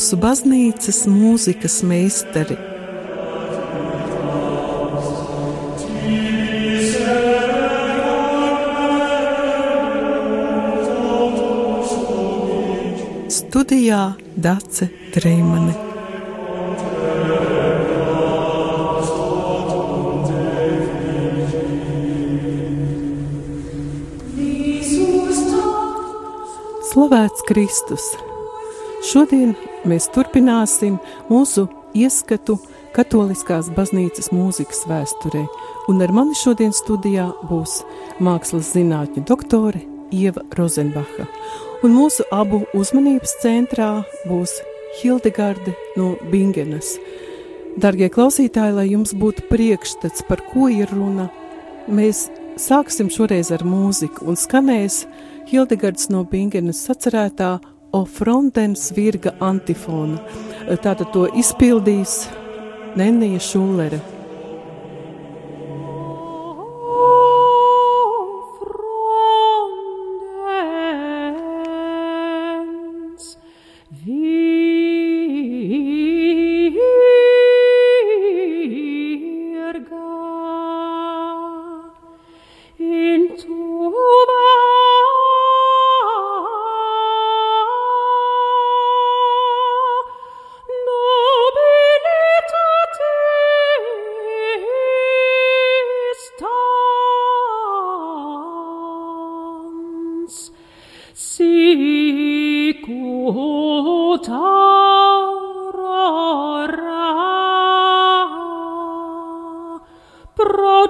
mūsu baznīcas mūzikas meistari. Studijā Dace Treimane. Slavēts Kristus! Šodien mēs turpināsim mūsu ieskatu Katoliskās baznīcas mūzikas vēsturē, un ar mani šodien studijā būs mākslas zinātņu doktore Ieva Rozenbacha, un mūsu abu uzmanības centrā būs Hildegarde no Bingenas. Dargie klausītāji, lai jums būtu priekšstats, par ko ir runa, mēs sāksim šoreiz ar mūziku. Un skanēs Hildegards no Bingenes sacerētā O Frontens virga antifona. Tātad to izpildīs Nenija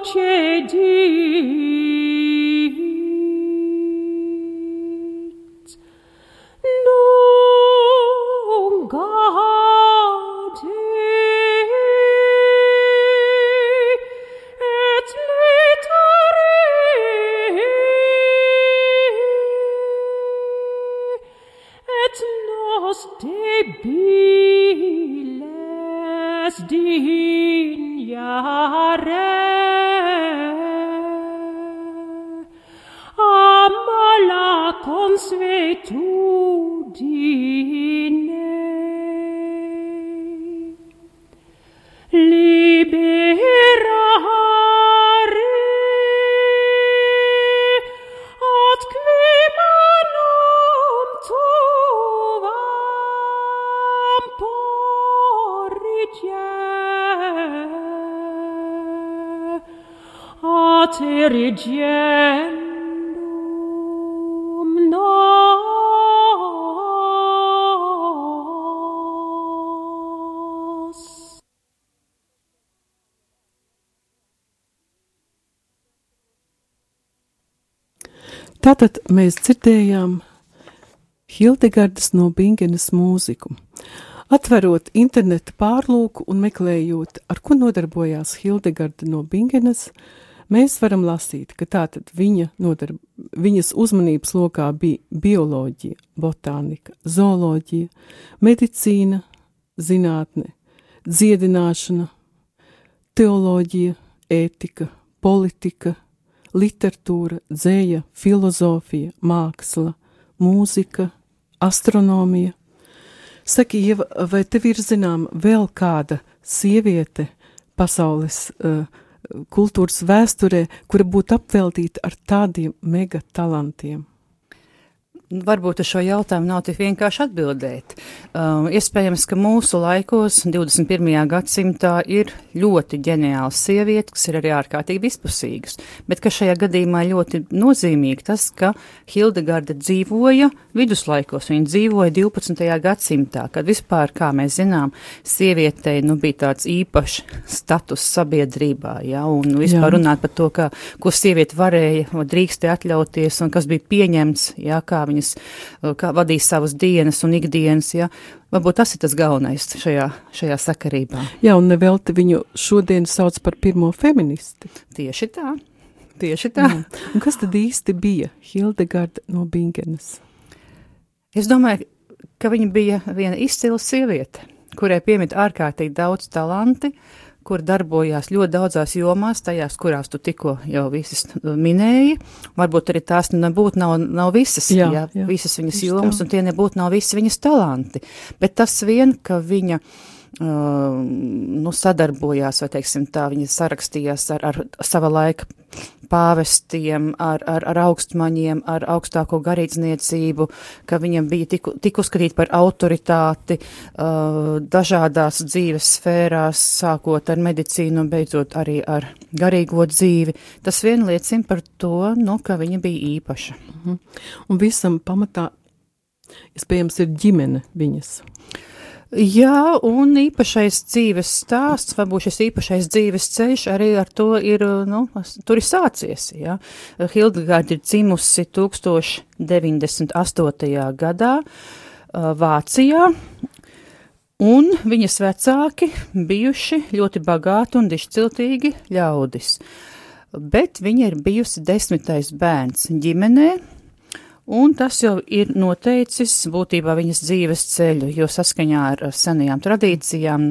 J D. Tātad mēs dzirdējām Hildegardas no Bingenes mūziku. Atverot interneta pārlūku un meklējot, ar ko nodarbojās Hildegarda no Bingenes, mēs varam lasīt, ka tātad viņa nodarb, viņas uzmanības lokā bija bioloģija, botānika, zooloģija, medicīna, zinātne, dziedināšana, teoloģija, ētika, politika, literatūra, dzēja, filozofija, māksla, mūzika, astronomija. Saki, Ieva, vai tev ir zinām vēl kāda sieviete pasaules uh, kultūras vēsturē, kura būtu apveltīta ar tādiem mega talantiem? Varbūt uz šo jautājumu nav tik vienkārši atbildēt. Um, iespējams, ka mūsu laikos, 21. gadsimtā, ir ļoti ģeniāls sievietes, kas ir arī ārkārtīgi izpusīgas, bet ka šajā gadījumā ļoti nozīmīgi tas, ka Hildegarda dzīvoja viduslaikos, viņa dzīvoja 12. gadsimtā, kad vispār, kā mēs zinām, sievietei nu, bija tāds īpašs status sabiedrībā, ja, un vispār jā. runāt par to, ka, ko sieviete varēja, drīkstē atļauties, un kas bija pieņemts, ja, kā viņa viņas, uh, kā vadīs savas dienas un ikdienas, ja, varbūt tas ir tas galvenais šajā, šajā sakarībā. Jā, un nevelti viņu šodien sauc par pirmo feministi. Tieši tā, tieši tā. Jā. Un kas tad īsti bija Hildegarda no Bingenes? Es domāju, ka viņa bija viena izcila sieviete, kurai piemīt ārkārtīgi daudz talanti, kur darbojās ļoti daudzās jomās, tajās, kurās tu tikko jau visas minēji. Varbūt arī tās nebūtu nav, nav visas, jā, jā, jā, visas viņas jomas, tā. un tie nebūtu nav visi viņas talanti. Bet tas vien, ka viņa uh, nu, sadarbojās, vai teiksim tā, viņa sarakstījās ar, ar sava laika pāvestiem, ar, ar, ar augstmaņiem, ar augstāko garīdzniecību, ka viņam bija tik, tik uzskatīt par autoritāti uh, dažādās dzīves sfērās, sākot ar medicīnu un beidzot arī ar garīgo dzīvi. Tas vien liecina par to, nu, ka viņa bija īpaša. Mhm. Un visam pamatā, iespējams, ir ģimene viņas. Jā, un īpašais dzīves stāsts, varbūt šis īpašais dzīves ceļš arī ar to ir, nu, tur ir sācies, jā. Hildegārda ir dzimusi 1098. gadā Vācijā, un viņas vecāki bijuši ļoti bagāti un dišciltīgi ļaudis. Bet viņa ir bijusi desmitais bērns ģimenē, Un tas jau ir noteicis būtībā viņas dzīves ceļu, jo saskaņā ar senajām tradīcijām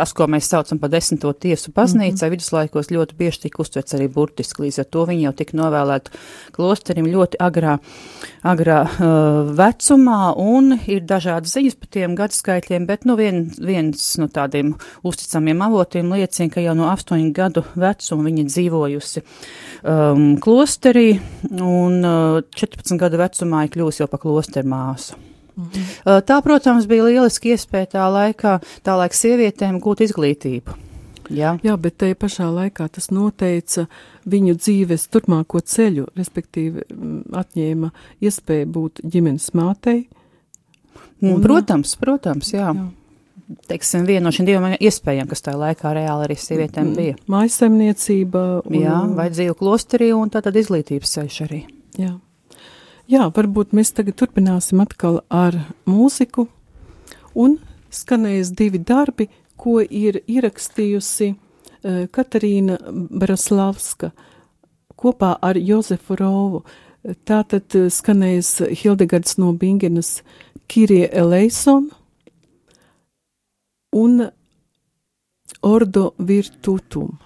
tas, ko mēs saucam par desmito tiesu baznīcā, mm -hmm. viduslaikos ļoti bieži tika uztverts arī burtiski, līdz ar to viņi jau tika novēlēti klosterim ļoti agrā, agrā uh, vecumā, un ir dažādas ziņas par tiem gadskaitļiem, bet nu vien, viens no tādiem uzticamiem avotiem liecina, ka jau no astoņu gadu vecuma viņa dzīvojusi um, klosterī, un uh, 14 gadu vecumā ir kļūst jau pa klosteru māsu. Mhm. Tā, protams, bija lieliski iespēja tā laikā, tā laika sievietēm gūt izglītību. Jā. Jā, bet tajā pašā laikā tas noteica viņu dzīves turpmāko ceļu, respektīvi atņēma iespēju būt ģimenes mātei. Un, protams, protams, jā. jā. Teiksim, viena no šīm divām iespējām, kas tajā laikā reāli arī sievietēm bija. Mājasemniecība. Un... Jā, vai dzīvu klosterī un tātad izglītības ceļš arī. Jā. Jā, varbūt mēs tagad turpināsim atkal ar mūziku, un skanēs divi darbi, ko ir ierakstījusi uh, Katarīna Braslavska kopā ar Jozefu Rovu. Tātad uh, skanēs Hildegards no Bingenas Kirie Eleison un Ordo Virtutum.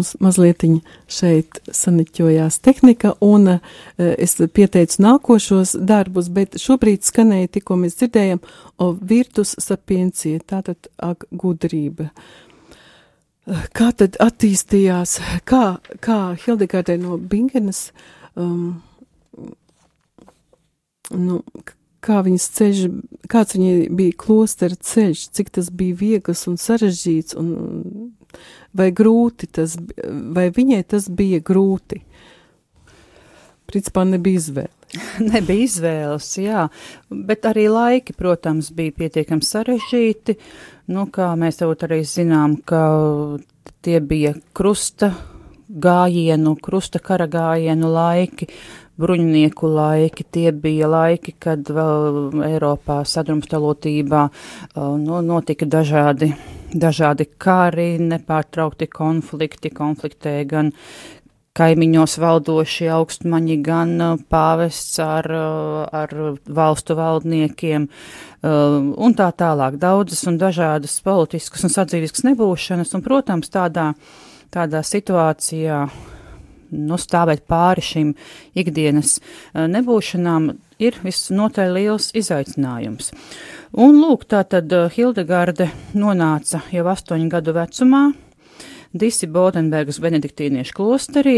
Mums mazliet šeit saniķojās tehnika, un uh, es pieteicu nākošos darbus, bet šobrīd skanēja tikko mēs dzirdējam, o virtus sapiencija, tātad ak gudrība. kā tad attīstījās, kā, kā Hildegardai no Bingenas, um, nu, kā viņas ceļš, kāds viņai bija klostera ceļš, cik tas bija viegls un sarežģīts, un vai grūti tas, vai viņai tas bija grūti. Principā nebija izvēle. nebija izvēles, jā, bet arī laiki, protams, bija pietiekami sarežģīti. Nu, kā mēs jau arī zinām, ka tie bija krusta gājienu, krusta kara gājienu laiki, bruņinieku laiki, tie bija laiki, kad vēl Eiropā sadrumstalotībā nu, notika dažādi, dažādi kari, nepārtraukti konflikti, konfliktē gan kaimiņos valdošie augstmaņi, gan pāvests ar, ar valstu valdniekiem un tā tālāk. Daudzas un dažādas politiskas un sadzīviskas nebūšanas, un, protams, tādā, tādā situācijā nu, stāvēt pāri šīm ikdienas eh, nebūšanām ir visnotaļ liels izaicinājums. Un lūk, tā tad eh, Hildegarde nonāca jau astoņu gadu vecumā Disi Bodenbergas benediktīniešu klosterī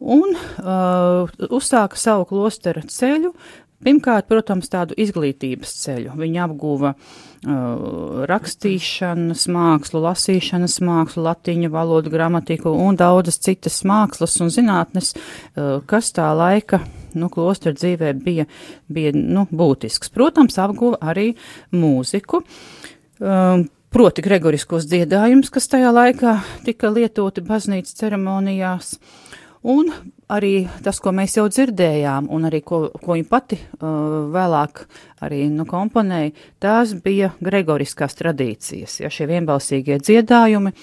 un uh, uzsāka savu klostera ceļu, Pirmkārt, protams, tādu izglītības ceļu. Viņa apguva uh, rakstīšanas mākslu, lasīšanas mākslu, latiņu valodu, gramatiku un daudzas citas mākslas un zinātnes, uh, kas tā laika, nu, klostra dzīvē bija, bija, nu, būtisks. Protams, apguva arī mūziku. Um, proti gregoriskos dziedājumus, kas tajā laikā tika lietoti baznīcas ceremonijās, un arī tas, ko mēs jau dzirdējām, un arī ko, ko viņa pati uh, vēlāk arī nu, komponēja, tās bija gregoriskās tradīcijas, ja šie vienbalsīgie dziedājumi,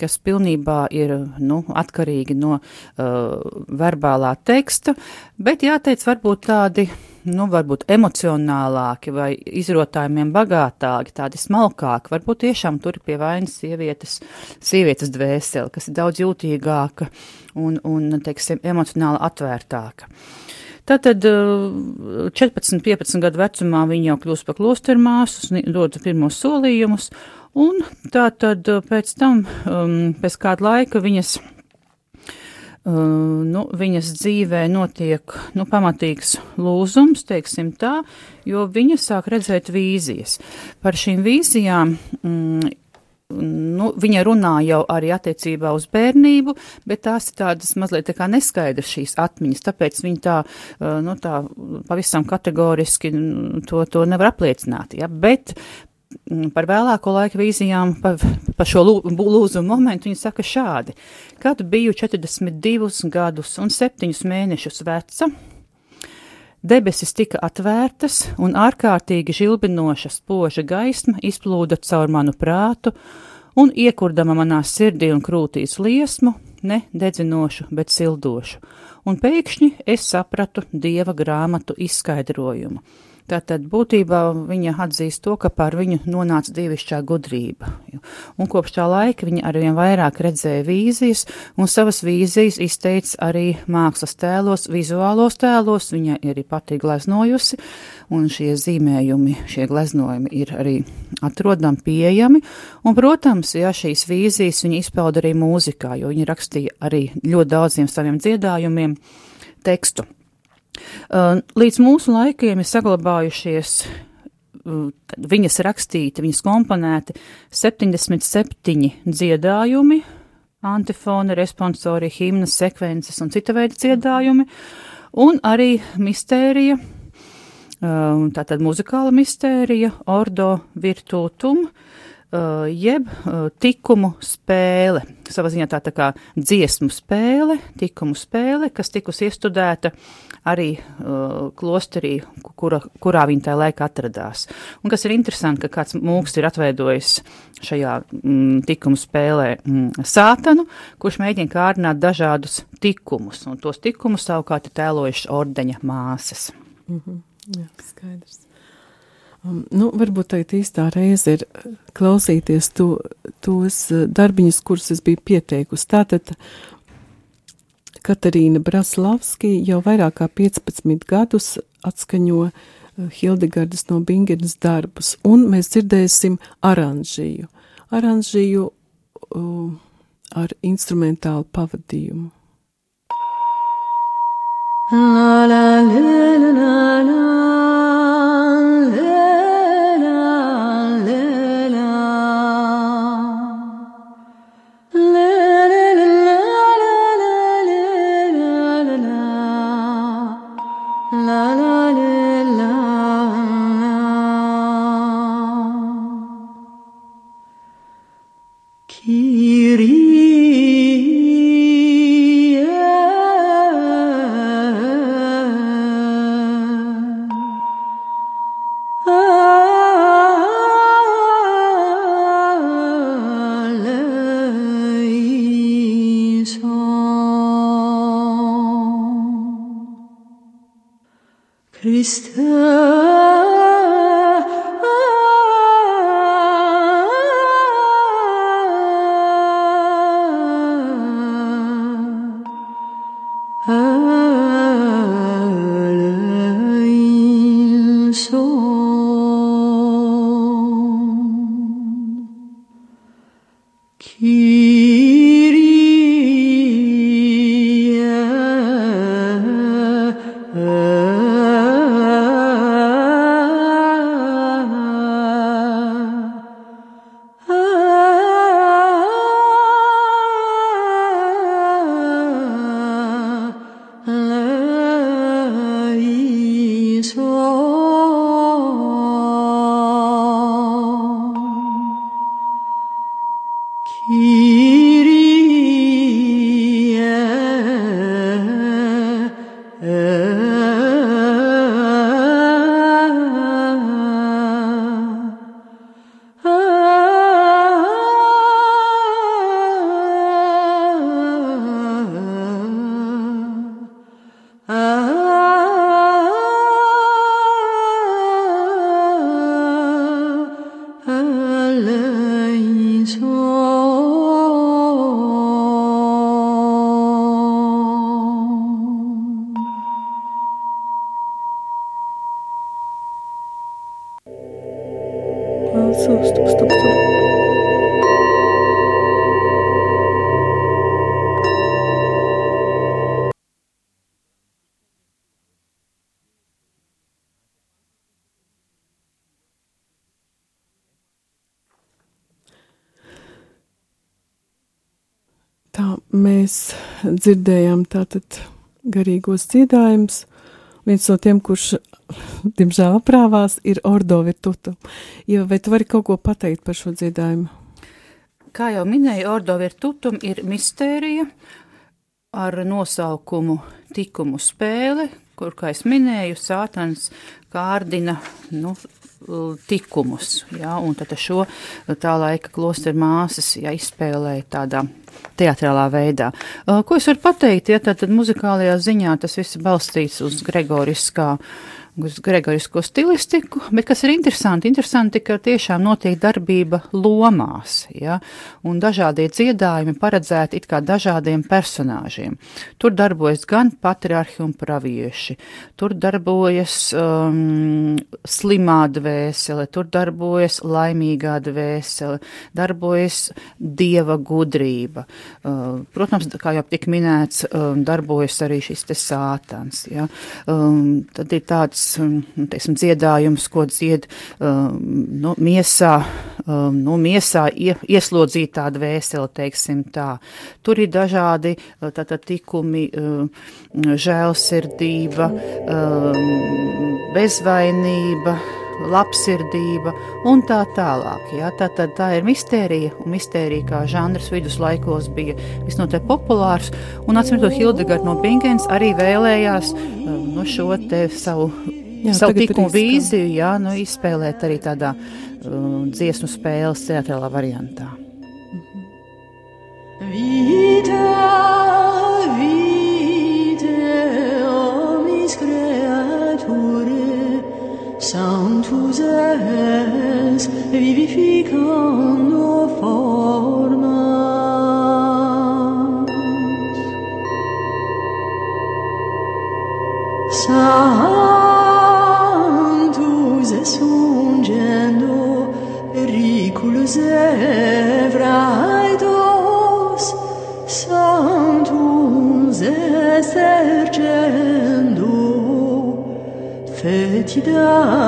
kas pilnībā ir nu, atkarīgi no uh, verbālā teksta, bet jāteic, varbūt tādi nu, varbūt emocionālāki vai izrotājumiem bagātāki, tādi smalkāki. Varbūt tiešām tur ir pie vainas sievietes, sievietes dvēsele, kas ir daudz jūtīgāka un, un teiksim, emocionāli atvērtāka. Tātad 14, 15 gadu vecumā viņa jau kļūst par klostermāsu, dod pirmos solījumus, un tātad pēc tam, um, pēc kāda laika viņas nu, viņas dzīvē notiek nu, pamatīgs lūzums, teiksim tā, jo viņa sāk redzēt vīzijas. Par šīm vīzijām mm, nu, viņa runā jau arī attiecībā uz bērnību, bet tās ir tādas mazliet tā kā neskaidras šīs atmiņas, tāpēc viņa tā, nu, tā pavisam kategoriski to, to nevar apliecināt, ja, bet Mm, par vēlāko laika vīzijām, par, par šo lūzumu momentu, viņa saka šādi. Kad biju 42 gadus un 7 mēnešus veca, debesis tika atvērtas un ārkārtīgi žilbinoša spoža gaisma izplūda caur manu prātu un iekurdama manā sirdī un krūtīs liesmu, ne dedzinošu, bet sildošu, un pēkšņi es sapratu dieva grāmatu izskaidrojumu Tātad būtībā viņa atzīst to, ka pār viņu nonāca dievišķā gudrība. Un kopš tā laika viņa arvien vairāk redzēja vīzijas, un savas vīzijas izteica arī mākslas tēlos, vizuālos tēlos. Viņa arī pati gleznojusi, un šie zīmējumi, šie gleznojumi ir arī atrodami, pieejami. Un, protams, ja šīs vīzijas viņa izpauda arī mūzikā, jo viņa rakstīja arī ļoti daudziem saviem dziedājumiem tekstu. Uh, līdz mūsu laikiem ir saglabājušies uh, viņas rakstīti, viņas komponēti 77 dziedājumi, antifona, responsori, himnas, sekvences un cita veida dziedājumi, un arī mistērija, uh, tātad muzikāla mistērija, ordo virtūtum, jeb tikumu spēle. Savā ziņā tā tā kā dziesmu spēle, tikumu spēle, kas tikus iestudēta uh, arī uh, klosterī, kura, kurā viņa tajā laikā atradās. Un kas ir interesanti, ka kāds mūks ir atveidojis šajā mm, tikumu spēlē mm, sātanu, kurš mēģina kārdināt dažādus tikumus, un tos tikumus savukārt ir tēlojuši ordeņa māsas. Mm -hmm. Jā, skaidrs. Um, nu, varbūt tā īstā reize ir uh, klausīties to, tos uh, darbiņus, kurus es biju pieteikusi. Tātad Katarīna Braslavski jau vairāk kā 15 gadus atskaņo eh, Hildegardas no Bingenas darbus, un mēs dzirdēsim oranžiju. Oranžiju uh, ar instrumentālu pavadījumu. La, la, la, la, la. Christus. Mēs dzirdējām tātad garīgos dziedājumus. Viens no tiem, kurš, diemžēl, aprāvās, ir Ordo Virtutu. Ja, vai tu vari kaut ko pateikt par šo dziedājumu? Kā jau minēju, Ordo Virtutum ir mistērija ar nosaukumu Tikumu spēle, kur, kā es minēju, sātans kārdina nu, tikumus. Ja, un tad šo tā laika klosteru māsas ja, izspēlēja tādā teatrālā veidā. Ko es varu pateikt? Ja, tad, tad muzikālajā ziņā tas viss balstīts uz gregoriskā uh, uz gregorisko stilistiku, bet kas ir interesanti, interesanti, ka tiešām notiek darbība lomās, ja, un dažādie dziedājumi paredzēti it kā dažādiem personāžiem. Tur darbojas gan patriarhi un pravieši, tur darbojas um, slimā dvēsele, tur darbojas laimīgā dvēsele, darbojas dieva gudrība. Uh, protams, kā jau tika minēts, um, darbojas arī šis te sātans, ja. Um, tad ir tāds Um, teiksim, dziedājums, ko dzied um, nu, miesā, um, nu, miesā ie, ieslodzītā dvēsele, teiksim tā. Tur ir dažādi uh, tātad tikumi, um, žēlsirdība, bezvainība, labsirdība un tā tālāk. Ja? Tā, tā, tā ir mistērija, un mistērija kā žanrs viduslaikos bija visnotaļ populārs, un atcīmredzot Hildegard no Bingens arī vēlējās um, no šo te savu, jā, savu tikumu vīziju, jā, nu, izspēlēt arī tādā um, dziesmu spēles teatrālā variantā. Vita, vita, Sound tus es nos forma 지다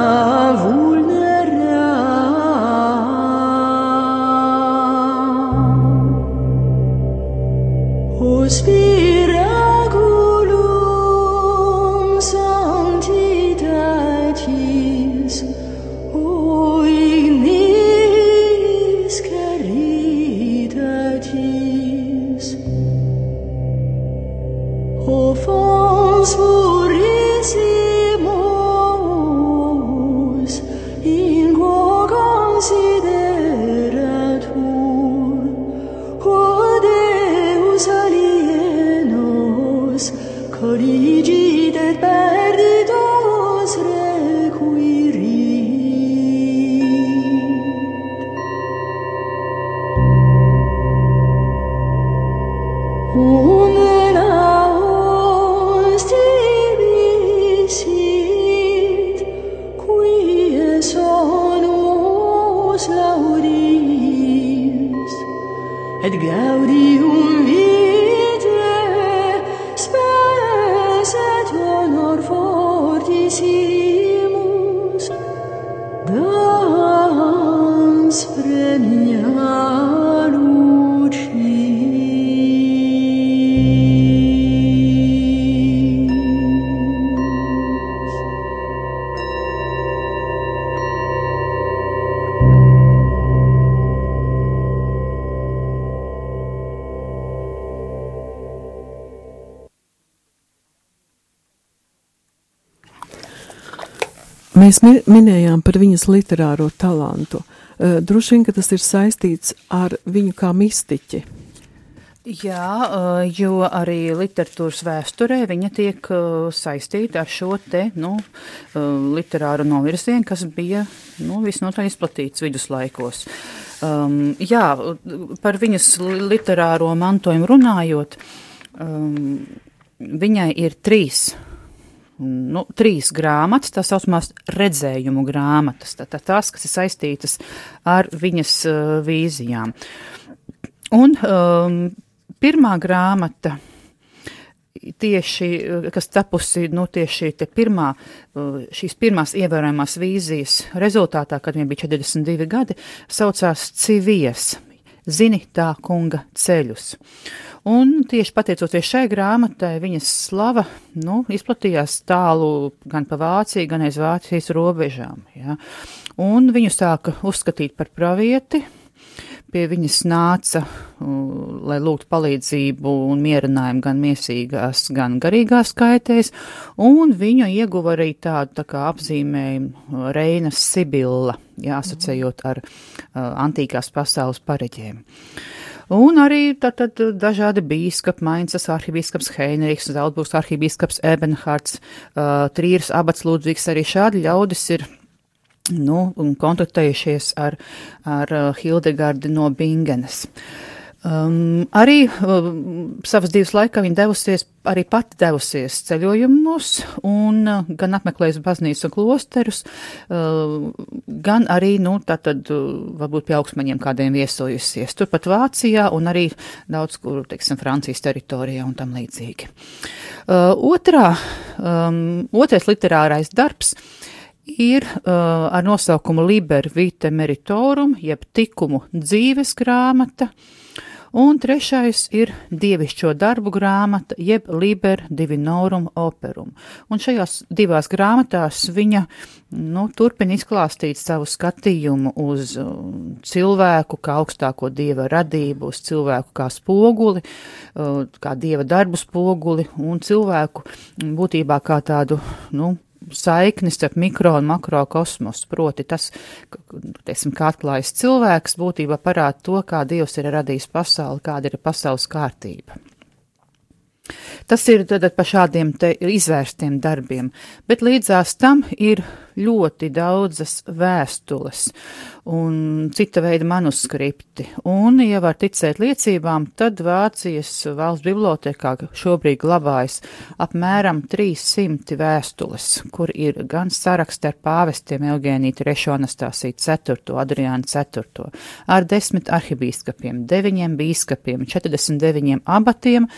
Mēs mi minējām par viņas literāro talantu. Droši vien, ka tas ir saistīts ar viņu kā mistiķi. Jā, jo arī literatūras vēsturē viņa tiek saistīta ar šo te, nu, literāru novirzienu, kas bija, nu, visnotaļ izplatīts viduslaikos. Um, jā, par viņas li- literāro mantojumu runājot, um, viņai ir trīs nu, trīs grāmatas, tā saucamās redzējumu grāmatas, tā, tā, tās, kas ir saistītas ar viņas uh, vīzijām. Un um, pirmā grāmata tieši, uh, kas tapusi, nu, tieši pirmā, uh, šīs pirmās ievērojamās vīzijas rezultātā, kad viņai bija 42 gadi, saucās Civies, zini tā kunga ceļus. Un tieši pateicoties šai grāmatai, viņas slava nu, izplatījās tālu gan pa Vāciju, gan aiz Vācijas robežām. Ja. Un viņu sāka uzskatīt par pravieti. Pie viņas nāca, uh, lai lūgtu palīdzību un mierinājumu gan miesīgās, gan garīgās kaitēs, un viņa ieguva arī tādu tā kā apzīmējumu Reinas Sibilla, jāasociējot ar uh, antīkās pasaules pareģiem. Un arī tad, tad dažādi bīskapi, Mainzas arhibīskaps Heinrichs, Zaudbūs arhibīskaps Ebenhards, uh, Trīrs abats Ludvigs, arī šādi ļaudis ir nu, kontaktējušies ar, ar uh, Hildegardi no Bingenes. Um, arī um, savas dzīves laikā viņa devusies, arī pati devusies ceļojumos, un uh, gan apmeklējusi baznīcas un klosterus, uh, gan arī, nu, tātad, uh, varbūt pie augstmaņiem kādiem viesojusies. Turpat Vācijā un arī daudz, kur, teiksim, Francijas teritorijā un tam līdzīgi. Uh, otrā, um, otrais literārais darbs ir uh, ar nosaukumu Liber Vite Meritorum, jeb tikumu dzīves grāmata, un trešais ir dievišķo darbu grāmata, jeb Liber Divinorum Operum. Un šajās divās grāmatās viņa nu, turpina izklāstīt savu skatījumu uz uh, cilvēku kā augstāko dieva radību, uz cilvēku kā spoguli, uh, kā dieva darbu spoguli un cilvēku būtībā kā tādu, nu, saiknis starp mikro un makro kosmosu. Proti, tas, teiksim, kā atklājas cilvēks, būtībā parāda to, kā Dievs ir radījis pasauli, kāda ir pasaules kārtība. Tas ir tad par šādiem izvērstiem darbiem, bet līdzās tam ir ļoti daudzas vēstules un cita veida manuskripti. Un, ja var ticēt liecībām, tad Vācijas valsts bibliotekā šobrīd glabājas apmēram 300 vēstules, kur ir gan saraksti ar pāvestiem Eugēniju 3. Anastasiju 4. Adriānu 4. ar desmit arhibīskapiem, deviņiem bīskapiem, 49 abatiem,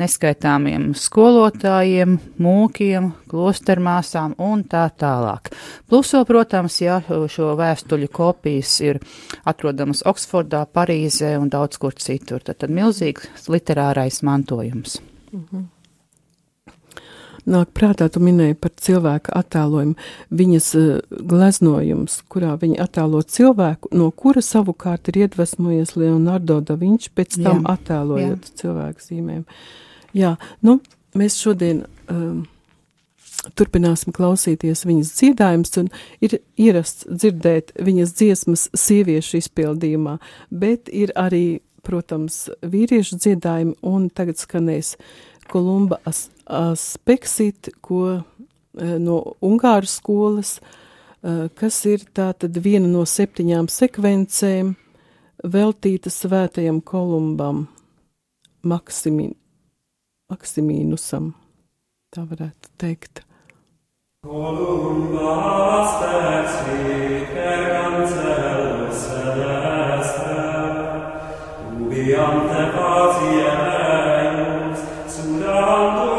neskaitāmiem skolotājiem, mūkiem, klostermāsām un tā tālāk. Pluso, protams, ja šo vēstuļu kopijas ir atrodamas Oksfordā, Parīzē un daudz kur citur. Tad, tad milzīgs literārais mantojums. -hmm. Nāk prātā, tu minēji par cilvēka attēlojumu, viņas uh, gleznojums, kurā viņa attēlo cilvēku, no kura savukārt ir iedvesmojies Leonardo da Vinci, pēc tam jā, attēlojot jā. cilvēku zīmēm. Jā, nu, mēs šodien um, turpināsim klausīties viņas dziedājumus, un ir ierasts dzirdēt viņas dziesmas sieviešu izpildījumā, bet ir arī, protams, vīriešu dziedājumi, un tagad skanēs Kolumba Aspeksit, ko eh, no Ungāru skolas, eh, kas ir tātad viena no septiņām sekvencēm veltīta svētajam Kolumbam Maksimin, Maksimīnusam, tā varētu teikt. Columba spexi per cancel celeste, ubi ante patiens, sudando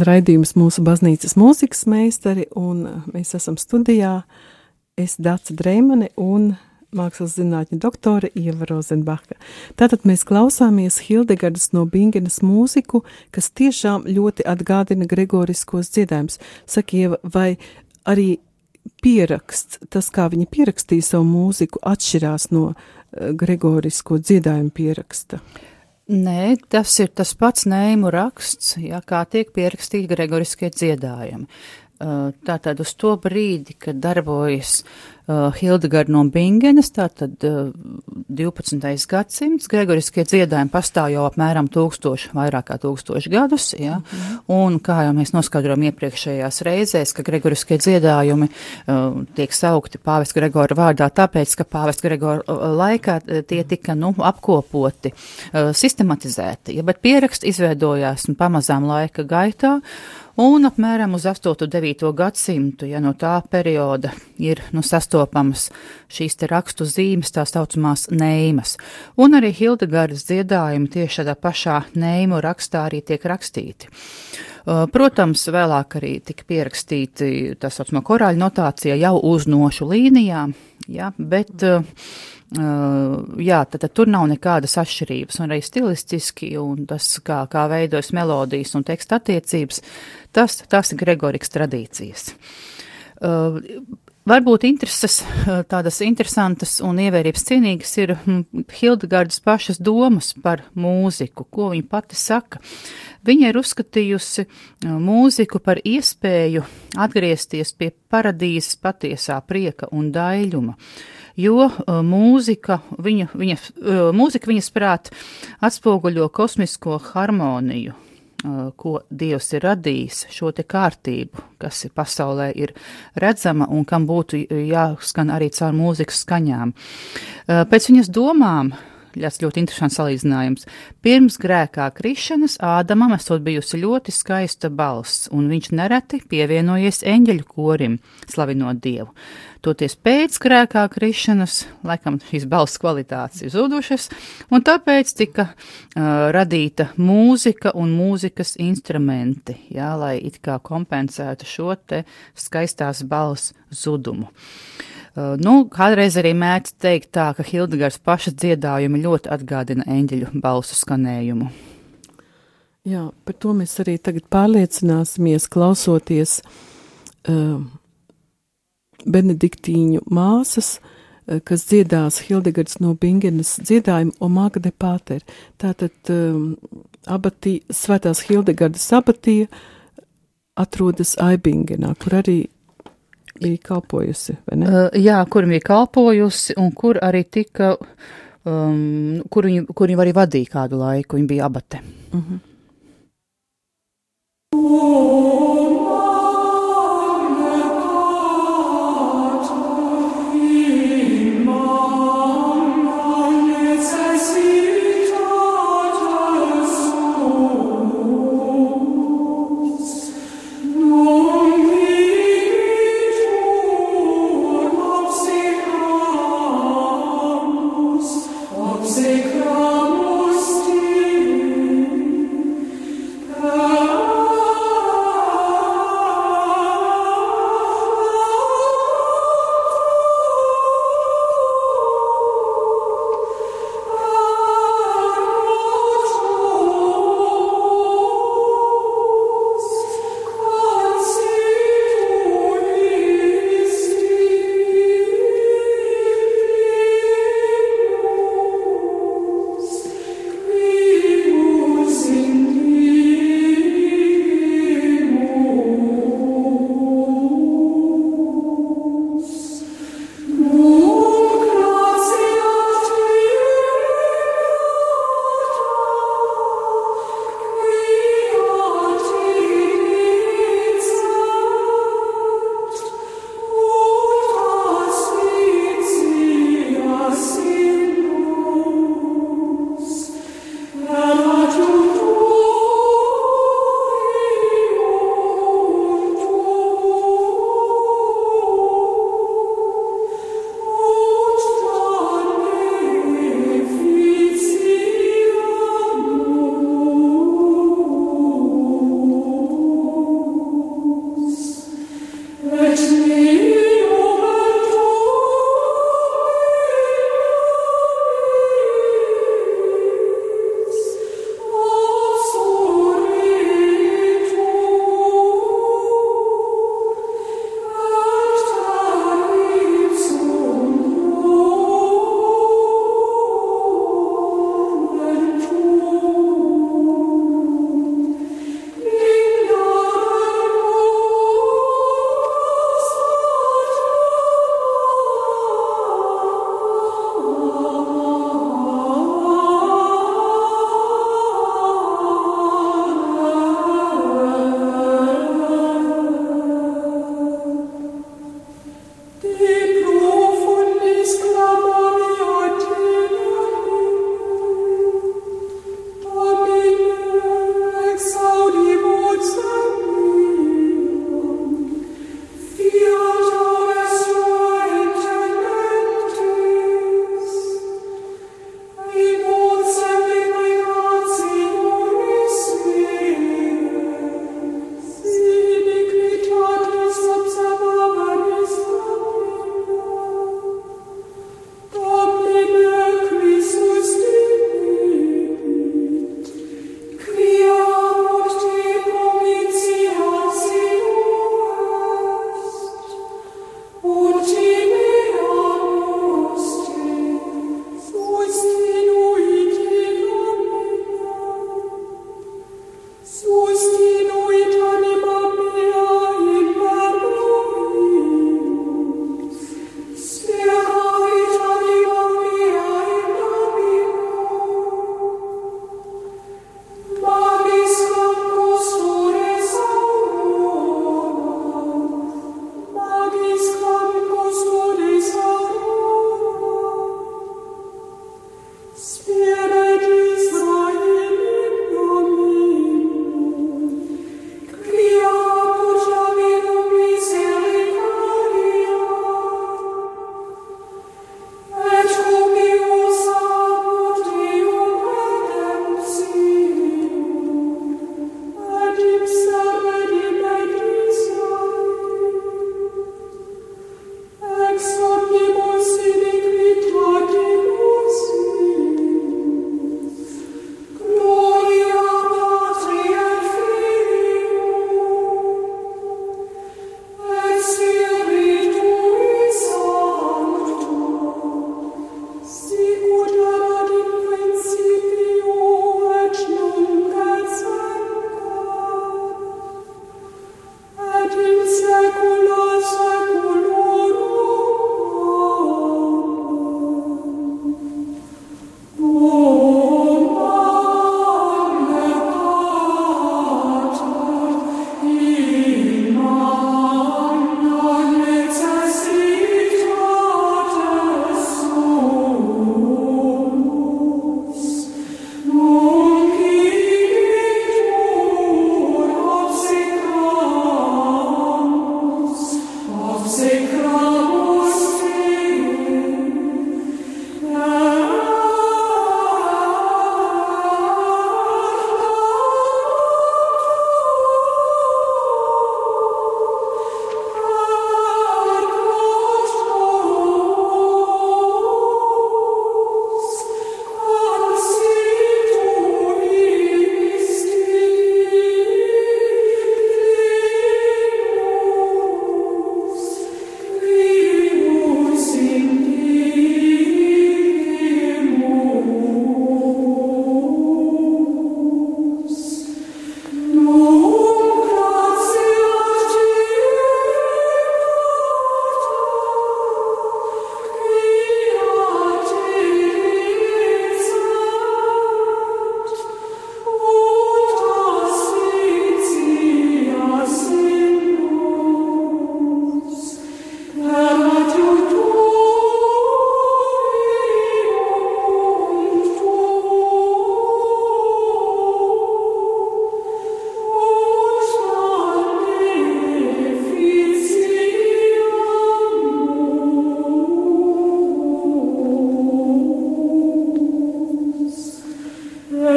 Skan raidījums mūsu baznīcas mūzikas meistari, un uh, mēs esam studijā. Es Dāca Dreimane un mākslas zinātņu doktore Ieva Rozenbaka. Tātad mēs klausāmies Hildegardas no Bingenas mūziku, kas tiešām ļoti atgādina gregoriskos dziedājumus. Saka, Ieva, vai arī pieraksts, tas, kā viņi pierakstīja savu mūziku, atšķirās no uh, gregorisko dziedājumu pieraksta? Uh, Nē, tas ir tas pats nēmu raksts, ja, kā tiek pierakstīti gregoriskie dziedājumi. Uh, tātad uz to brīdi, kad darbojas uh, Hildegarda no Bingenes, tātad uh, 12. gadsimts, gregoriskie dziedājumi pastāv jau apmēram tūkstoši, vairāk kā tūkstoši gadus, ja, mm un kā jau mēs noskaidrojam iepriekšējās reizēs, ka gregoriskie dziedājumi uh, tiek saukti pāvest Gregora vārdā, tāpēc, ka pāvest Gregora uh, laikā uh, tie tika, nu, apkopoti, uh, sistematizēti, ja, bet pieraksti izveidojās un pamazām laika gaitā, Un apmēram uz 8. un 9. gadsimtu, ja no tā perioda ir nu, sastopamas šīs te rakstu zīmes, tā saucamās neimas. Un arī Hildegardas dziedājumi tieši tādā pašā neimu rakstā arī tiek rakstīti. Uh, protams, vēlāk arī tika pierakstīti tā saucamā korāļa notācija jau uz nošu līnijām, ja, bet Uh, jā, tad, tad tur nav nekādas atšķirības, un arī stilistiski, un tas, kā, kā veidojas melodijas un teksta attiecības, tas, tas ir Gregorikas tradīcijas. Uh, Varbūt intereses, tādas interesantas un ievērības cienīgas ir hm, Hildegardas pašas domas par mūziku, ko viņa pati saka. Viņa ir uzskatījusi mūziku par iespēju atgriezties pie paradīzes patiesā prieka un daļuma. Uh, jo uh, mūzika, viņa, viņa, uh, mūzika viņas prāt atspoguļo kosmisko harmoniju, uh, ko Dievs ir radījis, šo te kārtību, kas pasaulē ir redzama un kam būtu jāskan arī caur mūzikas skaņām. Pēc viņas domām Tas ļoti interesants salīdzinājums. Pirms grēkā krišanas Ādamam esot bijusi ļoti skaista balss, un viņš nereti pievienojies eņģeļu korim, slavinot Dievu. Toties pēc grēkā krišanas, laikam šīs balss kvalitātes ir zudušas, un tāpēc tika uh, radīta mūzika un mūzikas instrumenti, jā, lai it kā kompensētu šo te skaistās balss zudumu. Uh, nu, kādreiz arī mēdz teikt tā, ka Hildegārs paša dziedājumi ļoti atgādina eņģeļu balsu skanējumu. Jā, par to mēs arī tagad pārliecināsimies, klausoties uh, Benediktīņu māsas, uh, kas dziedās Hildegards no Bingenes dziedājumu Omaga de Pāter. Tātad um, abatī, svētās Hildegardas abatija atrodas Aibingenā, kur arī bija kalpojusi, vai ne? Uh, jā, kur viņa bija kalpojusi un kur arī tika, um, kur, viņa, kur viņa arī vadīja kādu laiku, viņa bija abate. Uh mhm. -huh.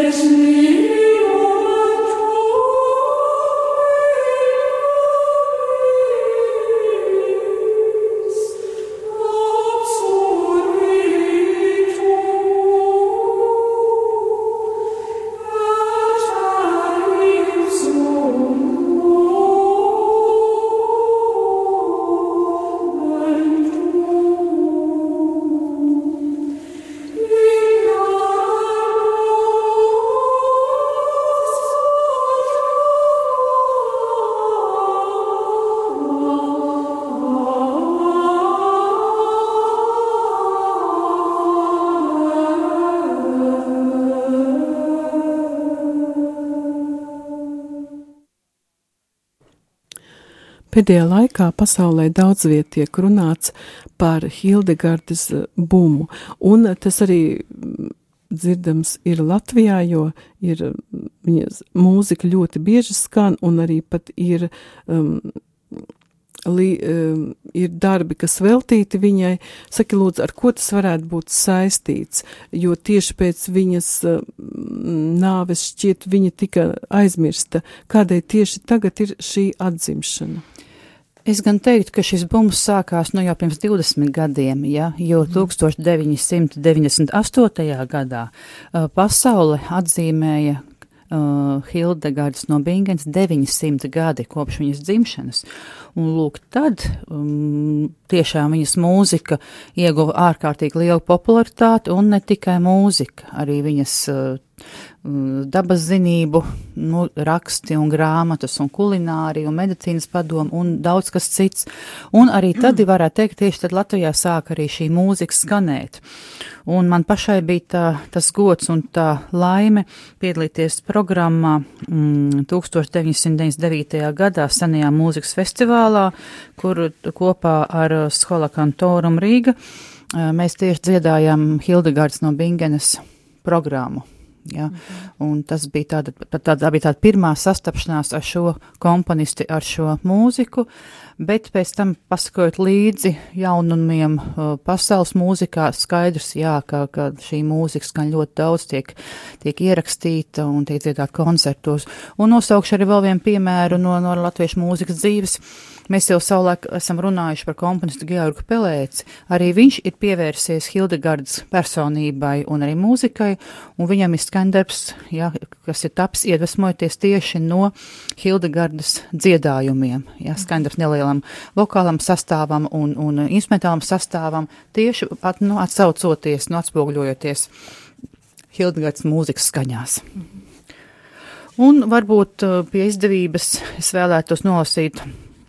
It's me. Pēdējā laikā pasaulē daudz viet tiek runāts par Hildegardas eh, bumu, un tas arī mm, dzirdams ir Latvijā, jo ir mm, viņas mūzika ļoti bieži skan, un arī pat ir, um, li, um, ir darbi, kas veltīti viņai. Saki, lūdzu, ar ko tas varētu būt saistīts, jo tieši pēc viņas um, nāves šķiet viņa tika aizmirsta. Kādēļ tieši tagad ir šī atzimšana? Es gan teiktu, ka šis bums sākās nu jau pirms 20 gadiem, ja, jo 1998. gadā uh, pasaule atzīmēja uh, Hildegardas no Bingens 900 gadi kopš viņas dzimšanas. Un lūk, tad um, tiešām viņas mūzika ieguva ārkārtīgi lielu popularitāti, un ne tikai mūzika, arī viņas uh, dabas zinību, nu, raksti un grāmatas un kulinārija un medicīnas padomu un daudz kas cits. Un arī tad, mm. varētu teikt, tieši tad Latvijā sāk arī šī mūzika skanēt. Un man pašai bija tā, tas gods un tā laime piedalīties programmā mm, 1999. gadā senajā mūzikas festivālā, kur kopā ar Skola Kantorum Rīga mēs tieši dziedājām Hildegards no Bingenes programmu. Ja? Un tas bija tāda, tāda, bija tāda pirmā sastapšanās ar šo komponisti, ar šo mūziku, bet pēc tam pasakot līdzi jaunumiem uh, pasaules mūzikā, skaidrs, jā, ka, ka šī mūzika skan ļoti daudz, tiek, tiek ierakstīta un tiek dziedāta koncertos. Un nosaukšu arī vēl vienu piemēru no, no latviešu mūzikas dzīves. Mēs jau savulaik esam runājuši par komponistu Georgu Pelēci. Arī viņš ir pievērsies Hildegardas personībai un arī mūzikai, un viņam ir skandarbs, ja, kas ir taps iedvesmojoties tieši no Hildegardas dziedājumiem. Ja, skandarbs nelielam vokālam sastāvam un, un instrumentālam sastāvam, tieši at, nu, atsaucoties, nu, atspoguļojoties Hildegardas mūzikas skaņās. Un varbūt uh, pie izdevības es vēlētos nolasīt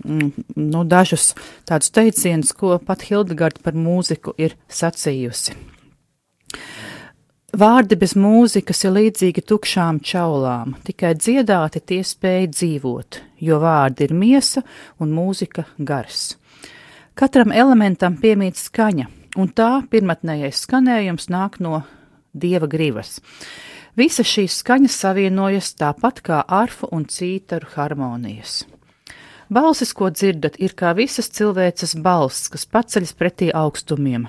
Mm, nu, dažus tādus teicienus, ko pat Hildegarda par mūziku ir sacījusi. Vārdi bez mūzikas ir līdzīgi tukšām čaulām, tikai dziedāti tie spēj dzīvot, jo vārdi ir miesa un mūzika gars. Katram elementam piemīt skaņa, un tā pirmatnējais skanējums nāk no dieva grivas. Visas šīs skaņas savienojas tāpat kā arfu un cītaru harmonijas. Balsis, ko dzirdat, ir kā visas cilvēces balss, kas paceļas pretī augstumiem.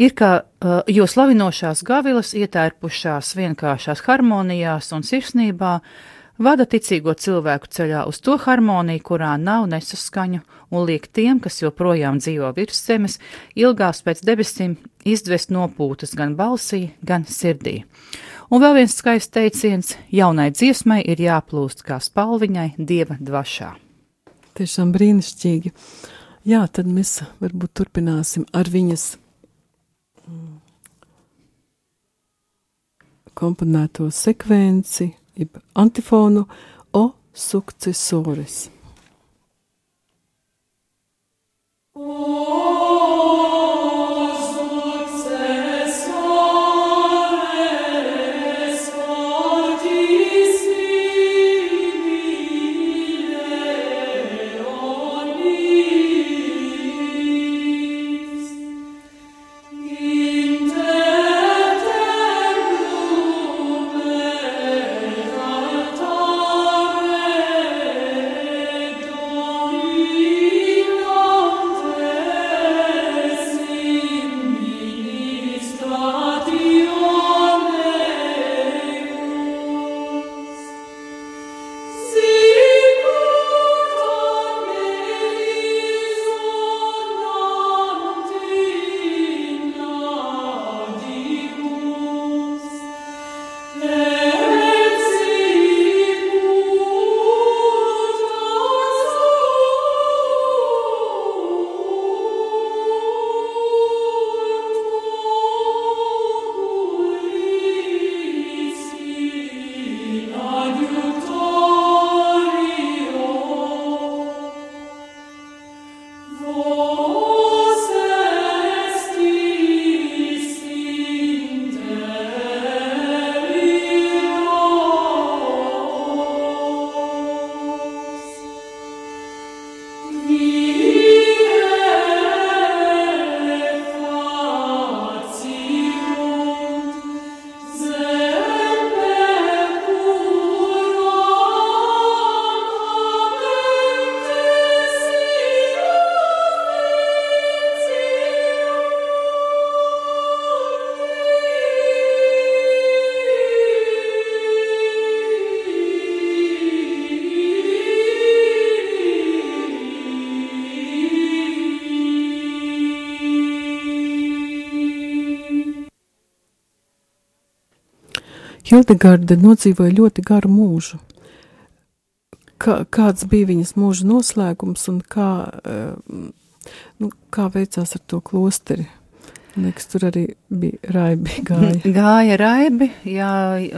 Ir kā uh, jo slavinošās gavilas ietērpušās vienkāršās harmonijās un sirsnībā, vada ticīgo cilvēku ceļā uz to harmoniju, kurā nav nesaskaņu, un liek tiem, kas joprojām dzīvo virs zemes, ilgās pēc debesīm izdvest nopūtas gan balsī, gan sirdī. Un vēl viens skaists teiciens - jaunai dziesmai ir jāplūst kā spalviņai dieva dvašā. Tiešām brīnišķīgi. Jā, tad mēs varbūt turpināsim ar viņas komponēto sekvenci, jeb antifonu O successores. Oh Hildegarda nodzīvoja ļoti garu mūžu. Kā, kāds bija viņas mūža noslēgums un kā, eh, nu, kā veicās ar to klosteri? Liekas, tur arī bija raibi gāja. Gāja raibi, jā,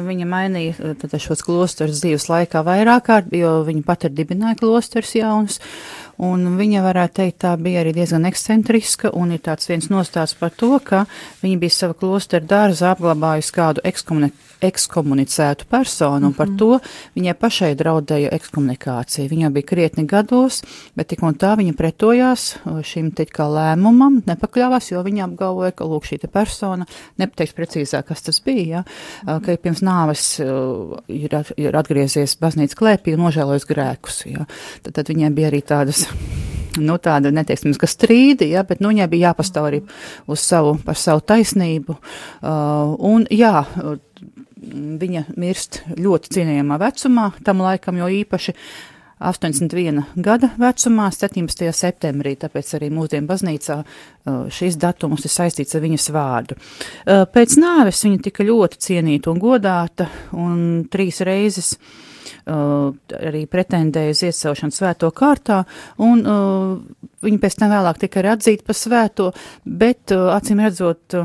viņa mainīja tad šos klostus dzīves laikā vairāk kārt, jo viņa pat ir dibināja klostus jaunus. Un viņa, varētu teikt, tā bija arī diezgan ekscentriska, un ir tāds viens nostāsts par to, ka viņa bija sava klostera dārza apglabājusi kādu ekskomunikāciju ekskomunicētu personu, un par Mhm. to viņai pašai draudēja ekskomunikācija. Viņa bija krietni gados, bet tik un tā viņa pretojās uh, šim te kā lēmumam, nepakļāvās, jo viņa apgalvoja, ka lūk šī te persona, nepateiks precīzāk, kas tas bija, ja, uh, ka pirms nāves uh, ir, ir atgriezies baznīcas klēpī un nožēlojas grēkus. Ja. Tad, tad viņai bija arī tādas nu, tāda, neteiksim, ka strīdi, ja, bet, nu, viņai bija jāpastāv arī uz savu, par savu taisnību. Uh, un, jā, uh, viņa mirst ļoti cienījamā vecumā, tam laikam jau īpaši 81 gada vecumā, 17. septembrī, tāpēc arī mūsdienu baznīcā uh, šis datums ir saistīts ar viņas vārdu. Uh, Pēc nāves viņa tika ļoti cienīta un godāta, un trīs reizes uh, arī pretendēja uz iecelšanu svēto kārtā, un viņa pēc tam vēlāk tika arī atzīta par svēto, bet acīm redzot,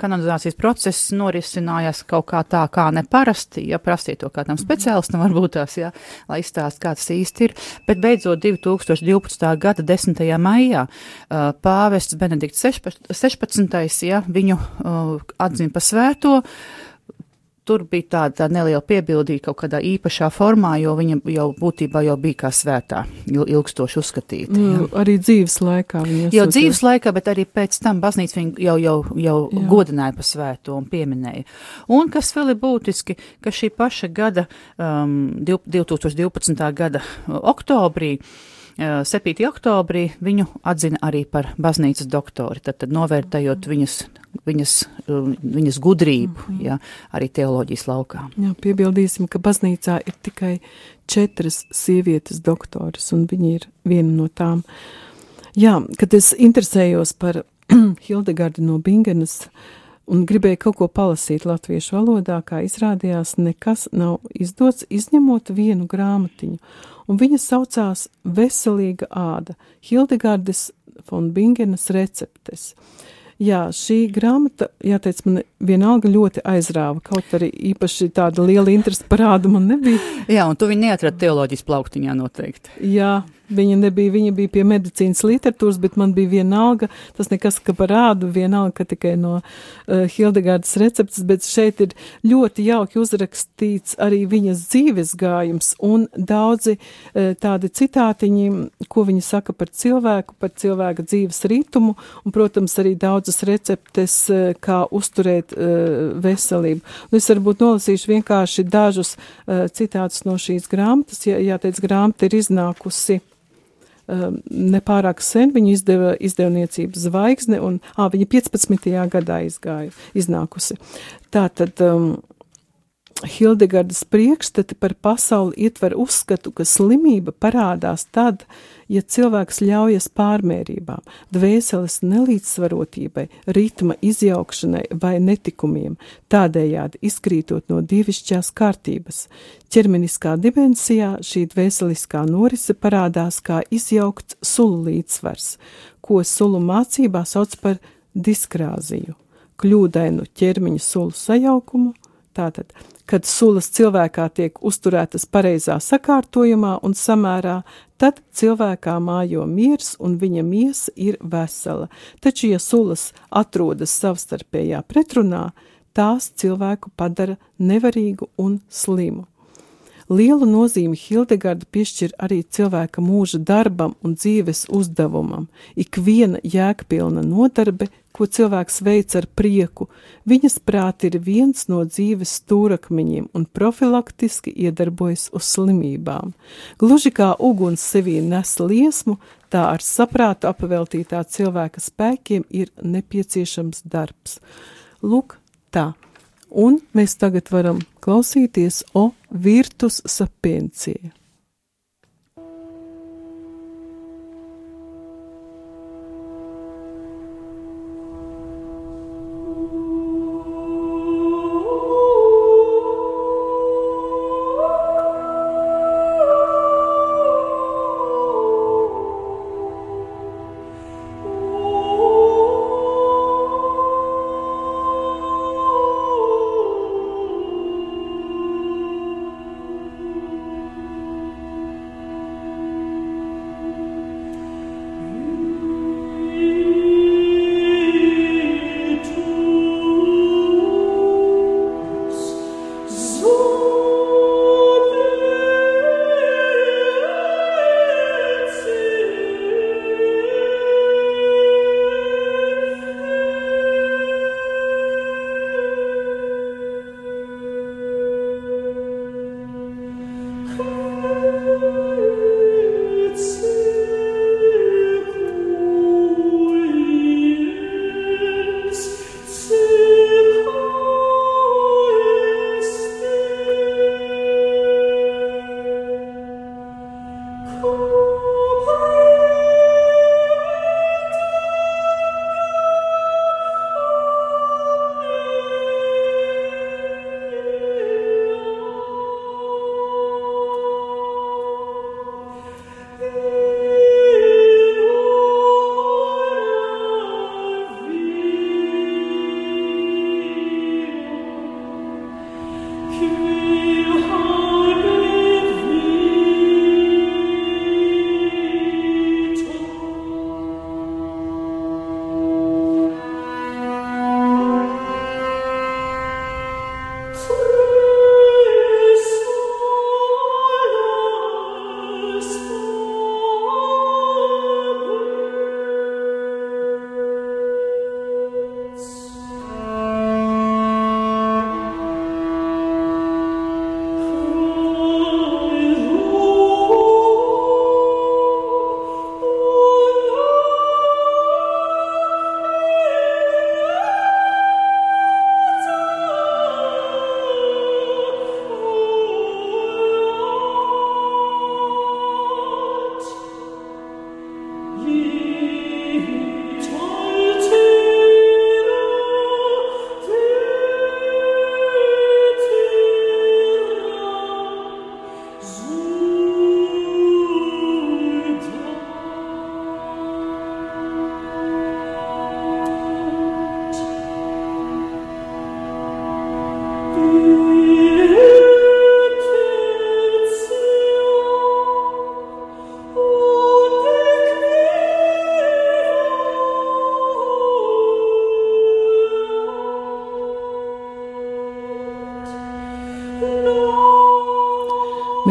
kanonizācijas process norisinājās kaut kā tā, kā neparasti, ja prasīja to kādam speciālistam, varbūt tās, ja, lai izstāst, kā tas īsti ir. Bet beidzot 2012. gada 10. maijā uh, pāvests Benedikts 16. Ja, viņu uh, atzina par svēto. Tur bija tāda, tāda neliela piebildība kaut kādā īpašā formā, jo viņa jau būtībā jau bija kā svētā, il- ilgstoši uzskatīta. ja. Nu, arī dzīves laikā viņa Jau esot- dzīves laikā, bet arī pēc tam baznīca viņu jau, jau, jau Jā. godināja par svēto un pieminēja. Un kas vēl ir būtiski, ka šī paša gada, um, div- 2012. gada oktobrī, uh, 7. oktobrī, viņu atzina arī par baznīcas doktori, tad, tad novērtējot viņas, viņas, um, viņas gudrību, ja, arī teoloģijas laukā. Jā, piebildīsim, ka baznīcā ir tikai četras sievietes doktoras, un viņa ir viena no tām. Jā, kad es interesējos par Hildegardu no Bingenas un gribēju kaut ko palasīt latviešu valodā, kā izrādījās, nekas nav izdots, izņemot vienu grāmatiņu, un viņa saucās Veselīga āda - Hildegardes von Bingenas receptes. Jā, šī grāmata, jāteic, man vienalga ļoti aizrāva, kaut arī īpaši tāda liela interese parāda man nebija. Jā, un tu viņu neatradi teoloģijas plauktiņā noteikti. Jā, viņa nebija, viņa bija pie medicīnas literatūras, bet man bija vienalga, tas nekas, ka parādu, vienalga, ka tikai no uh, Hildegārdas receptes, bet šeit ir ļoti jauki uzrakstīts arī viņas dzīves gājums un daudzi uh, tādi citātiņi, ko viņa saka par cilvēku, par cilvēka dzīves ritumu, un, protams, arī daudzas receptes, uh, kā uzturēt uh, veselību. Un es varbūt nolasīšu vienkārši dažus uh, citātus no šīs grāmatas, ja, jāteic, grāmata ir iznākusi nepārāk sen. Viņa izdeva izdevniecības zvaigzne, un ā, viņa 15. gadā izgāja, iznākusi. Tātad um, Hildegardas priekšstati par pasauli ietver uzskatu, ka slimība parādās tad, ja cilvēks ļaujas pārmērībām, dvēseles nelīdzsvarotībai, ritma izjaukšanai vai netikumiem, tādējādi izkrītot no dievišķās kārtības. Ķermeniskā dimensijā šī dvēseliskā norise parādās kā izjaukts sulu līdzsvars, ko sulu mācībā sauc par diskrāziju, kļūdainu ķermeņa sulu sajaukumu, tātad, kad sulas cilvēkā tiek uzturētas pareizā sakārtojumā un samērā, tad cilvēkā mājo miers un viņa miesa ir vesela. Taču, ja sulas atrodas savstarpējā pretrunā, tās cilvēku padara nevarīgu un slimu. Lielu nozīmi Hildegarda piešķir arī cilvēka mūža darbam un dzīves uzdevumam. Ikviena jēgpilna nodarbe, ko cilvēks veic ar prieku, viņas prāt ir viens no dzīves stūrakmeņiem un profilaktiski iedarbojas uz slimībām. Gluži kā uguns sevī nes liesmu, tā ar saprātu apveltītā cilvēka spēkiem ir nepieciešams darbs. Lūk, tā. Un mēs tagad varam klausīties O virtus sapiencie.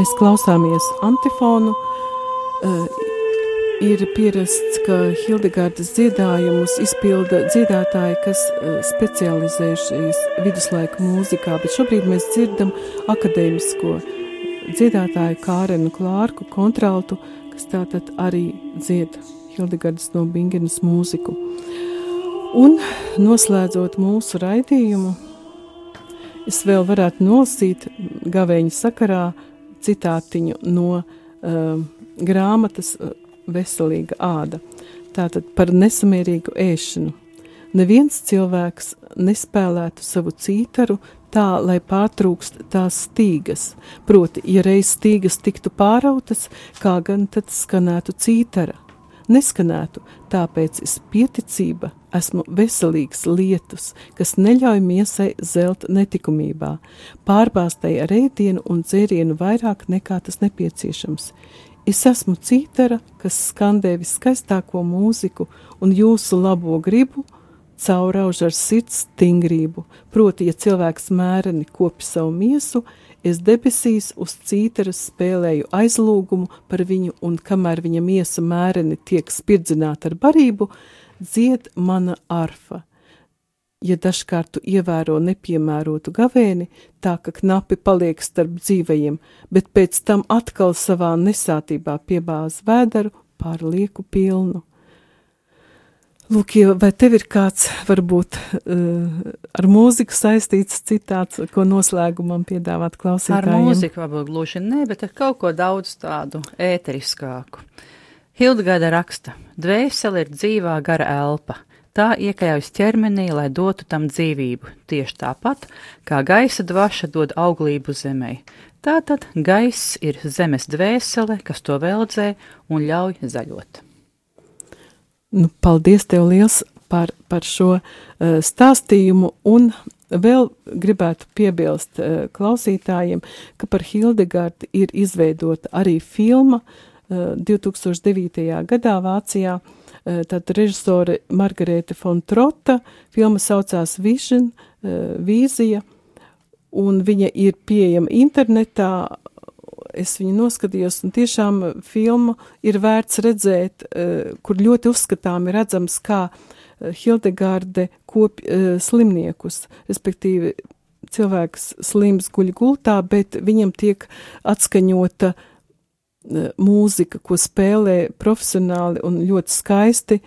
Mēs klausāmies antifonu. Uh, ir pierasts, ka Hildegardas dziedājumus izpilda dziedātāji, kas uh, specializējušies viduslaika mūzikā, bet šobrīd mēs dzirdam akadēmisko dziedātāju Kārenu Klārku kontraltu, kas tātad arī dzied Hildegardas no Bingenas mūziku. Un noslēdzot mūsu raidījumu, es vēl varētu nolasīt gavēņa sakarā citātiņu no uh, grāmatas Veselīga āda. Tātad par nesamierīgu ēšanu. Neviens cilvēks nespēlētu savu cītaru tā, lai pārtrūkst tās stīgas. Proti, ja reiz stīgas tiktu pārautas, kā gan tad skanētu cītara? Neskanētu, tāpēc es pieticība esmu veselīgs lietus, kas neļauj miesai zelt netikumībā, pārbāstai ar ēdienu un dzērienu vairāk nekā tas nepieciešams. Es esmu cītara, kas skandē viskaistāko mūziku un jūsu labo gribu – caurauž ar sirds stingrību, proti, ja cilvēks mēreni kopi savu miesu, es debesīs uz cītaras spēlēju aizlūgumu par viņu, un kamēr viņa miesa mēreni tiek spirdzināta ar barību, dzied mana arfa. Ja dažkārt tu ievēro nepiemērotu gavēni, tā ka knapi paliek starp dzīvajiem, bet pēc tam atkal savā nesātībā piebāz vēdaru pār lieku pilnu. Lūk, vai tev ir kāds, varbūt uh, ar mūziku saistīts citāts, ko noslēgumam piedāvāt klausītājiem? Ar mūziku varbūt gluži ne, bet ar kaut ko daudz tādu ēteriskāku. Hildgada raksta, dvēseli ir dzīvā gara elpa. Tā iekļaujas ķermenī, lai dotu tam dzīvību, tieši tāpat, kā gaisa dvaša dod auglību zemē. Tātad gaiss ir zemes dvēsele, kas to veldzē un ļauj zaļot. Nu, paldies tev liels par, par šo uh, stāstījumu un vēl gribētu piebilst uh, klausītājiem, ka par Hildegardu ir izveidota arī filma uh, 2009. gadā Vācijā. Uh, tad režisore Margarete Fontrota, filma saucās Vision, uh, Vīzija, un viņa ir pieejama internetā, es viņu noskatījos, un tiešām filmu ir vērts redzēt, uh, kur ļoti uzskatām ir redzams, kā uh, Hildegārde kop slimniekus, respektīvi cilvēks slims guļ gultā, bet viņam tiek atskaņota mūzika, ko spēlē profesionāli un ļoti skaisti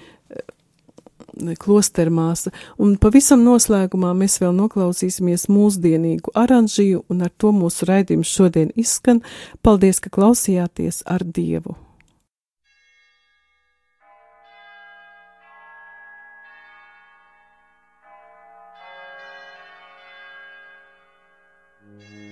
klostermāsa. Un pavisam noslēgumā mēs vēl noklausīsimies mūsdienīgu oranžiju, un ar to mūsu raidījums šodien izskan. Paldies, ka klausījāties ar Dievu! Anna